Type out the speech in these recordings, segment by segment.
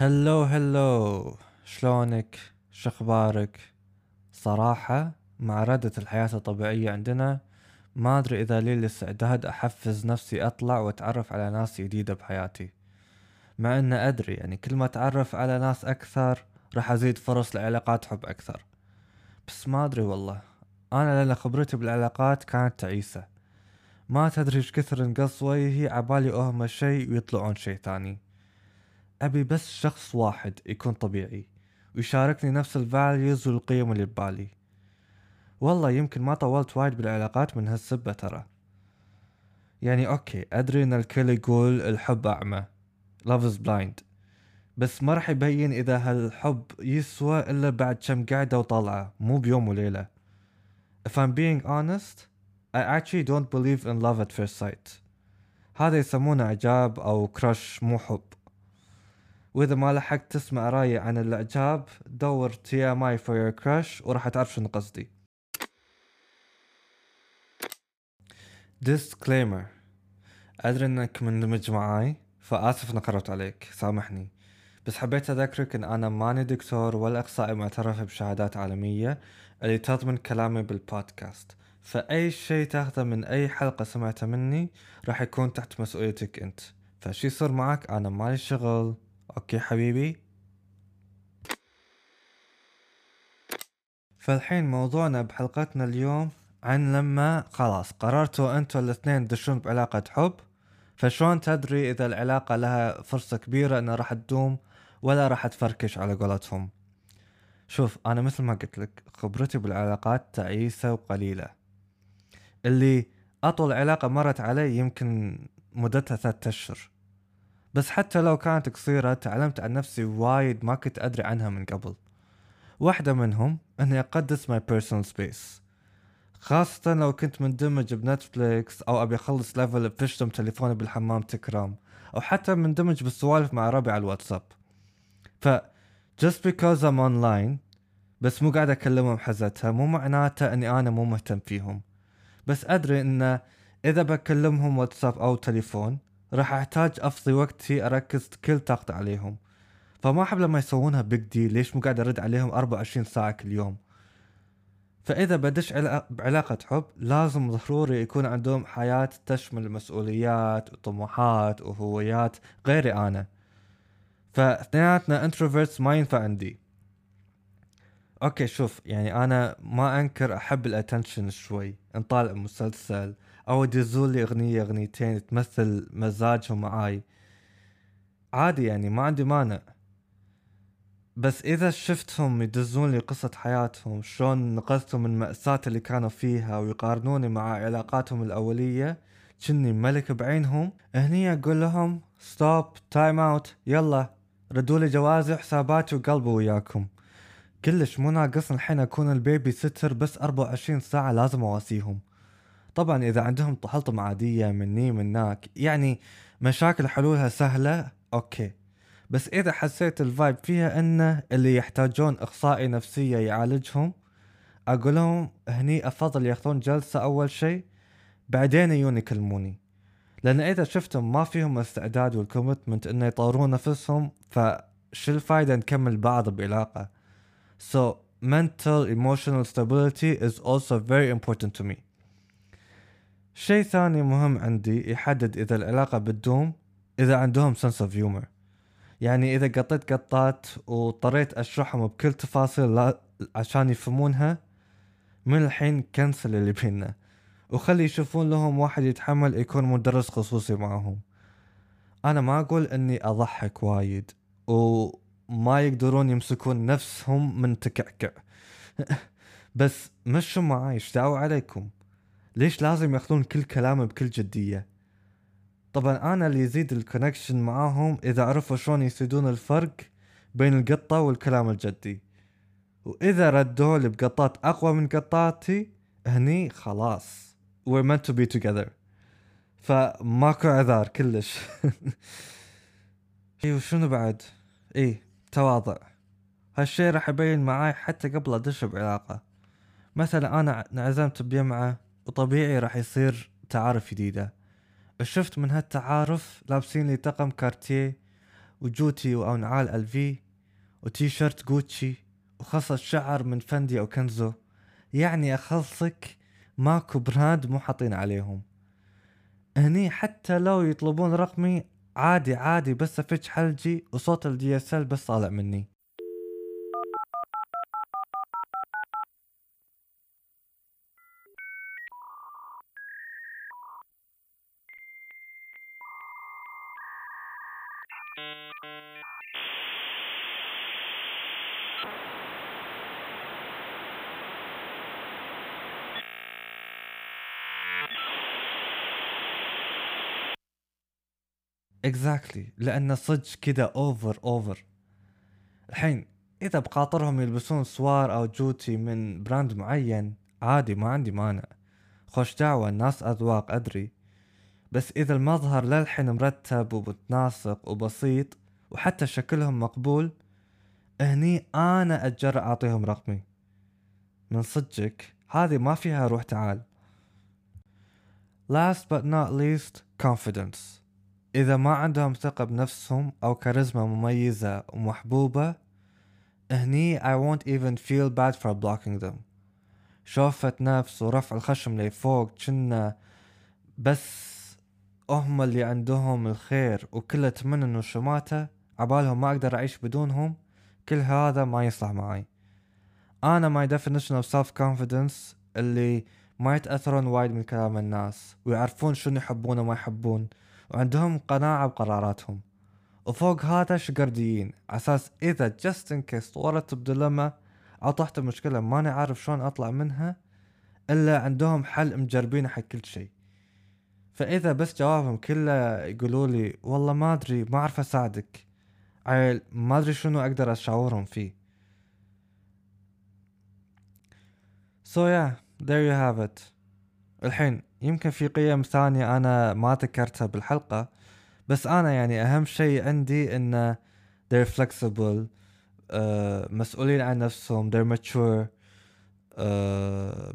هلو هلو. شلونك؟ شخبارك؟ صراحة مع ردة الحياة الطبيعية عندنا ما أدري إذا لي الاستعداد أحفز نفسي أطلع وأتعرف على ناس جديدة بحياتي. مع أن أدري يعني كل ما أتعرف على ناس أكثر راح أزيد فرص لعلاقات حب أكثر. بس ما أدري والله. أنا لأن خبرتي بالعلاقات كانت تعيسة. ما تدري إيش كثر نقص وجهي عبالي أهمة شيء ويطلعون شيء ثاني. أبي بس شخص واحد يكون طبيعي ويشاركني نفس ال values والقيم اللي ببالي. والله يمكن ما طولت وايد بالعلاقات من هالسبة ترى. يعني okay أدري إن الكل يقول الحب أعمى love is blind بس ما راح يبين إذا هالحب يسوى إلا بعد كم قعدة وطلعة مو بيوم وليلة. If I'm being honest I actually don't believe in love at first sight. هذا يسمونه إعجاب أو crush مو حب. وإذا ما لحقت تسمع رأيي عن الإعجاب دور TMI for your crush وراح تعرف شنو قصدي. Disclaimer. أدري إنك مندمج معاي فآسف إني قربت عليك. سامحني. بس حبيت أذكرك إن أنا ماني دكتور ولا أخصائي معترف بشهادات عالمية اللي تضمن كلامي بالبودكاست. فأي شيء تاخذه من أي حلقة سمعتها مني راح يكون تحت مسؤوليتك أنت. فشي يصير معك أنا مالي شغل. أوكي حبيبي. فالحين موضوعنا بحلقتنا اليوم عن لما خلاص قررتوا أنتوا الاثنين تدشون بعلاقة حب فشلون تدري إذا العلاقة لها فرصة كبيرة إنها راح تدوم ولا راح تفركش على قولتهم؟ شوف أنا مثل ما قلت لك خبرتي بالعلاقات تعيسة وقليلة. اللي أطول علاقة مرت علي يمكن مدتها ثلاثة أشهر. بس حتى لو كانت قصيرة تعلمت عن نفسي وايد ما كنت أدري عنها من قبل. واحدة منهم اني اقدس my personal space خاصة لو كنت مندمج ب Netflix أو أبي أخلص level بفشتم تليفوني بالحمام تكرم أو حتى مندمج بالسوالف مع ربعي على الواتساب. ف just because I'm online بس مو قاعد أكلمهم حزتها مو معناته أني أنا مو مهتم فيهم. بس أدري إن إذا بكلمهم واتساب أو تليفون راح أحتاج أفضي وقتي أركز كل طاقتي عليهم. فما أحب لما يسوونها بيج دي ليش مو قاعد أرد عليهم 24 ساعة كل يوم؟ فإذا بدش بعلاقة حب لازم ضروري يكون عندهم حياة تشمل مسؤوليات وطموحات وهويات غيري أنا. فاثنيناتنا introverts ما ينفع عندي. okay شوف يعني أنا ما أنكر أحب ال attention شوي نطالع مسلسل أو يدزون لي أغنية أغنيتين تمثل مزاجهم معاي. عادي يعني ما عندي مانع. بس إذا شفتهم يدزون لي قصة حياتهم شلون نقذتهم من المأساة اللي كانوا فيها ويقارنوني مع علاقاتهم الأولية كني ملك بعينهم. هني أقول لهم stop time out يلا ردوا لي جوازي حساباتي وقلبي وياكم. كلش مو ناقص الحين أكون ال babysitter بس 24 ساعة لازم أواسيهم. طبعا إذا عندهم طحلطم عادية مني مناك يعني مشاكل حلولها سهلة okay. بس إذا حسيت ال vibe فيها إنه اللي يحتاجون إخصائي نفسية يعالجهم أقول لهم هني أفضل ياخذون جلسة أول شيء بعدين يجون يكلموني. لأن إذا شفتهم ما فيهم استعداد والكوميتمنت إنه يطورون نفسهم فش الفايدة نكمل بعض بعلاقة. So mental emotional stability is also very important to me. شيء ثاني مهم عندي يحدد إذا العلاقة بتدوم إذا عندهم sense of humor. يعني إذا قطيت قطات واضطريت أشرحهم بكل تفاصيل عشان يفهمونها من الحين كنسل اللي بينا وخلي يشوفون لهم واحد يتحمل يكون مدرس خصوصي معهم. أنا ما أقول إني أضحك وايد وما يقدرون يمسكون نفسهم من تكعكع. بس مشوا معاي إيش دعوة عليكم. ليش لازم ياخذون كل كلامي بكل جدية؟ طبعا أنا اللي يزيد الكونكشن معاهم إذا عرفوا شلون يسيدون الفرق بين القطة والكلام الجدي. وإذا ردوا لي بقطات أقوى من قطاتي هني خلاص. We're meant to be together. فماكو عذار كلش. إي وشنو بعد؟ إي تواضع. هالشي راح يبين معاي حتى قبل أدش بعلاقة. مثلا أنا انعزمت بجمعة وطبيعي راح يصير تعارف جديدة. شفت من هالتعارف لابسين لي طقم كارتيه وجوتي أو نعال ألفي و T-shirt Gucci وخصة شعر من Fendi أو Kenzo. يعني أخلصك ماكو brand مو حاطين عليهم. هني حتى لو يطلبون رقمي عادي عادي بس افتش حلجي وصوت ال DSL بس طالع مني. exactly exactly. لأن صدق كذا over over الحين إذا بخاطرهم يلبسون سوار أو جوتي من brand معين عادي ما عندي مانع. خوش دعوة الناس أذواق أدري. بس إذا المظهر للحين مرتب ومتناسق وبسيط وحتى شكلهم مقبول هني أنا اتجرأ أعطيهم رقمي. من صدقك هذه ما فيها روح تعال. Last but not least confidence. إذا ما عندهم ثقة بنفسهم أو كاريزما مميزة ومحبوبة هني I won't even feel bad for blocking them. شوفة نفس ورفع الخشم لفوق كنا بس هم اللي عندهم الخير وكله تمنن وشماتة عبالهم ما أقدر أعيش بدونهم كل هذا ما يصلح معي أنا my definition of self confidence اللي ما يتأثرون وايد من كلام الناس ويعرفون شنو يحبون وما يحبون وعندهم قناعة بقراراتهم. وفوق هذا شقرديين عساس إذا just in case طورت بدلمة أو طحت بمشكلة ماني عارف شلون أطلع منها إلا عندهم حل مجربينه حق كل شيء. فإذا بس جوابهم كله يقولوا لي والله ما أدري ما أعرف أساعدك. عيل ما أدري شنو أقدر اشاورهم فيه. So yeah there you have it. الحين يمكن في قيم ثانية أنا ما ذكرتها بالحلقة بس أنا يعني أهم شيء عندي إنه they're flexible uh, مسؤولين عن نفسهم they're mature uh,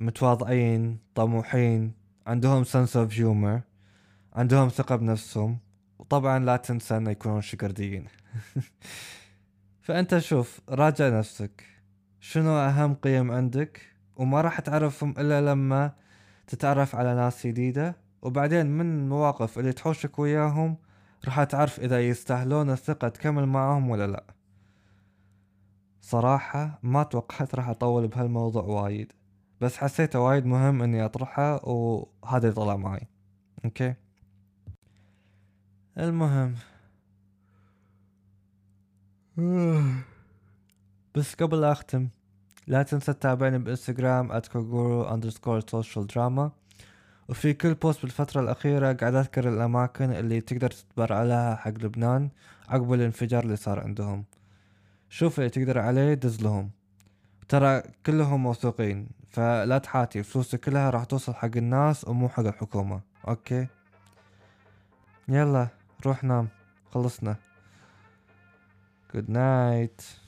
متواضعين طموحين عندهم sense of humor. عندهم ثقة بنفسهم. وطبعا لا تنسى إنه يكونون شقرديين فأنت شوف راجع نفسك. شنو أهم قيم عندك؟ وما راح تعرفهم إلا لما تتعرف على ناس جديدة. وبعدين من المواقف اللي تحوشك وياهم راح تعرف إذا يستاهلون الثقة تكمل معاهم ولا لا. صراحة ما توقعت راح أطول بهالموضوع وايد. بس حسيته وايد مهم إني أطرحه وهذا اللي طلع معي. أوكي؟ المهم. بس قبل لا أختم لا تنسى تتابعني بإنستغرام @كوغورو underscore social drama. وفي كل post بالفترة الأخيرة قاعد أذكر الأماكن اللي تقدر تتبرع لها حق لبنان عقب الانفجار اللي صار عندهم. شوف اللي تقدر عليه دز لهم. ترى كلهم موثوقين فلا تحاتي فلوسك كلها راح توصل حق الناس ومو حق الحكومة. okay؟ يلا. روح نام خلصنا good night